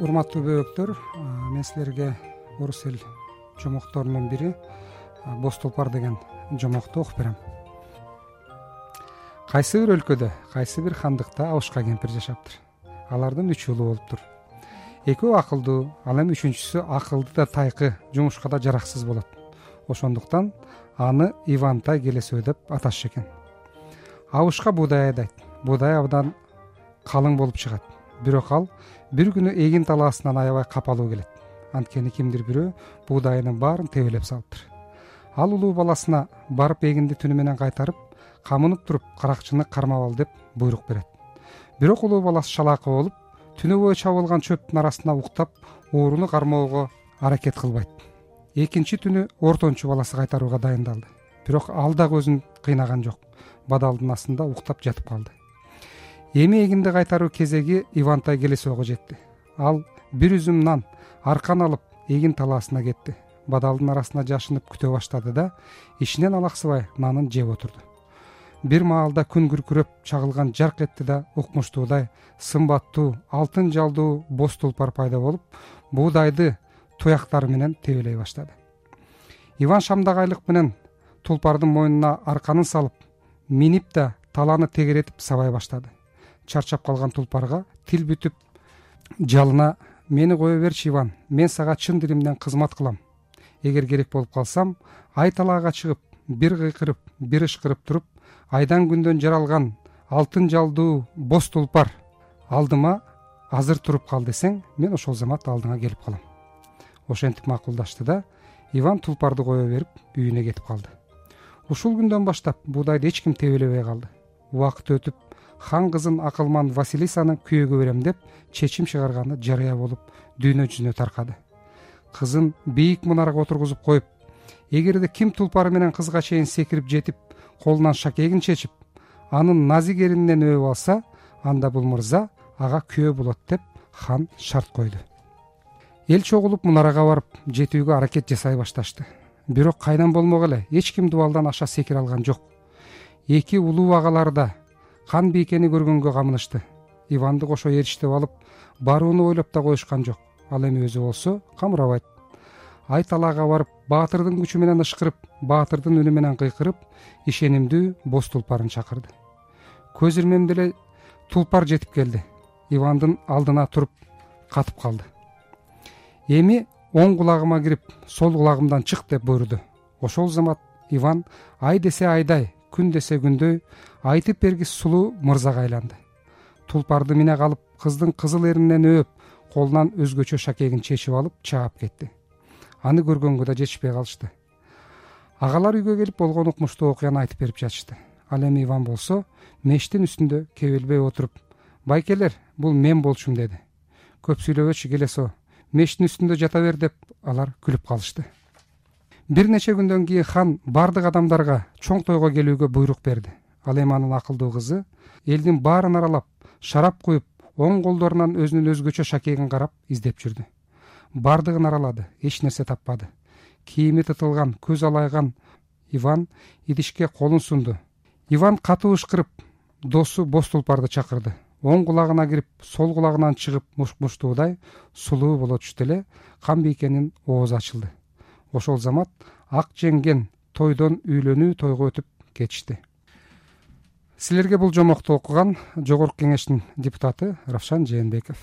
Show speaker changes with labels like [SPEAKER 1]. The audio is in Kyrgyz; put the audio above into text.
[SPEAKER 1] урматтуу бөбөктөр мен силерге орус эл жомокторунун бири боз тулпар деген жомокту окуп берем. Кайсы бир өлкөдө кайсы бир хандыкта абышка кемпир жашаптыр? Алардын үч уулу болуптур экөө акылдуу ал эми үчүнчүсү акылды да тайкы жумушка да жараксыз болот. Ошондуктан аны ивантай келесөө деп аташчу экен абышка буудай айдайт. Буудай абдан калың болуп чыгат. Бирок ал бир күнү эгин талаасынан аябай капалуу келет. Анткени кимдир бирөө буудайынын баарын тебелеп салыптыр. Ал улуу баласына барып эгинди түнү менен кайтарып камынып туруп каракчыны кармап ал деп буйрук берет. Бирок улуу баласы чалаакы болуп түнү бою чабылган чөптүн арасына уктап ууруну кармоого аракет кылбайт. Экинчи түнү ортончу баласы кайтарууга дайындалды. Бирок ал дагы өзүн кыйнаган жок бадалдын астында уктап жатып калды. Эми эгинди кайтаруу кезеги ивантай келесоого жетти. Ал бир үзүм нан аркан алып эгин талаасына кетти. Бадалдын арасына жашынып күтө баштады да ичинен алаксыбай нанын жеп отурду. Бир маалда күн күркүрөп чагылган жарк этти да укмуштуудай сымбаттуу алтын жалдуу боз тулпар пайда болуп буудайды туяктары менен тебелей баштады. Иван шамдагайлык менен тулпардын мойнуна арканын салып минип да талааны тегеретип сабай баштады. Чарчап калган тулпарга тил бүтүп жалына мени кое берчи иван мен сага чын дилимден кызмат кылам. Эгер керек болуп калсам ай талаага чыгып бир кыйкырып бир ышкырып туруп айдан күндөн жаралган алтын жалдуу боз тулпар алдыма азыр туруп кал десең мен ошол замат алдыңа келип калам ошентип макулдашты да иван тулпарды кое берип үйүнө кетип калды ушул күндөн баштап буудайды эч ким тебелебей калды. Убакыт өтүп хан кызын акылман василисаны күйөөгө берем деп чечим чыгарганы жарыя болуп дүйнө жүзүнө таркады. Кызын бийик мунарага отургузуп коюп эгерде ким тулпары менен кызга чейин секирип жетип колунан шакегин чечип анын назик эрининен өөп алса анда бул мырза ага күйөө болот деп хан шарт койду. Эл чогулуп мунарага барып жетүүгө аракет жасай башташты бирок кайдан болмок эле? Эч ким дубалдан аша секире алган жок. Эки улуу агалары да хан бийкени көргөнгө камынышты. Иванды кошо ээрчитип алып барууну ойлоп да коюшкан жок. Ал эми өзү болсо камырабайт ай талаага барып баатырдын күчү менен ышкырып баатырдын үнү менен кыйкырып ишенимдүү боз тулпарын чакырды. Көз ирмемде эле тулпар жетип келди. Ивандын алдына туруп катып калды. Эми оң кулагыма кирип сол кулагымдан чык деп буйруду. Ошол замат иван ай десе айдай күн десе күндөй айтып бергис сулуу мырзага айланды. Тулпарды мине калып кыздын кызыл эрининен өөп колунан өзгөчө шакегин чечип алып чаап кетти. Аны көргөнгө да жетишпей калышты. Агалар үйгө келип болгон укмуштуу окуяны айтып берип жатышты. Ал эми иван болсо мештин үстүндө кебелбей отуруп байкелер бул мен болчумун деди. Көп сүйлөбөчү келесо мештин үстүндө жата бер деп алар күлүп калышты. Бир нече күндөн кийин хан баардык адамдарга чоң тойго келүүгө буйрук берди. Ал эми анын акылдуу кызы элдин баарын аралап шарап куюп оң колдорунан өзүнүн өзгөчө шакегин карап издеп жүрдү. Баардыгын аралады эч нерсе таппады. Кийими тытылган көз алайган иван идишке колун сунду. Иван катуу ышкырып досу боз тулпарды чакырды оң кулагына кирип сол кулагынан чыгып укмуштуудай сулуу боло түштү эле хан бийкенин оозу ачылды. Ошол замат ак жеңген тойдон үйлөнүү тойго өтүп кетишти. Силерге бул жомокту окуган жогорку кеңештин депутаты равшан жээнбеков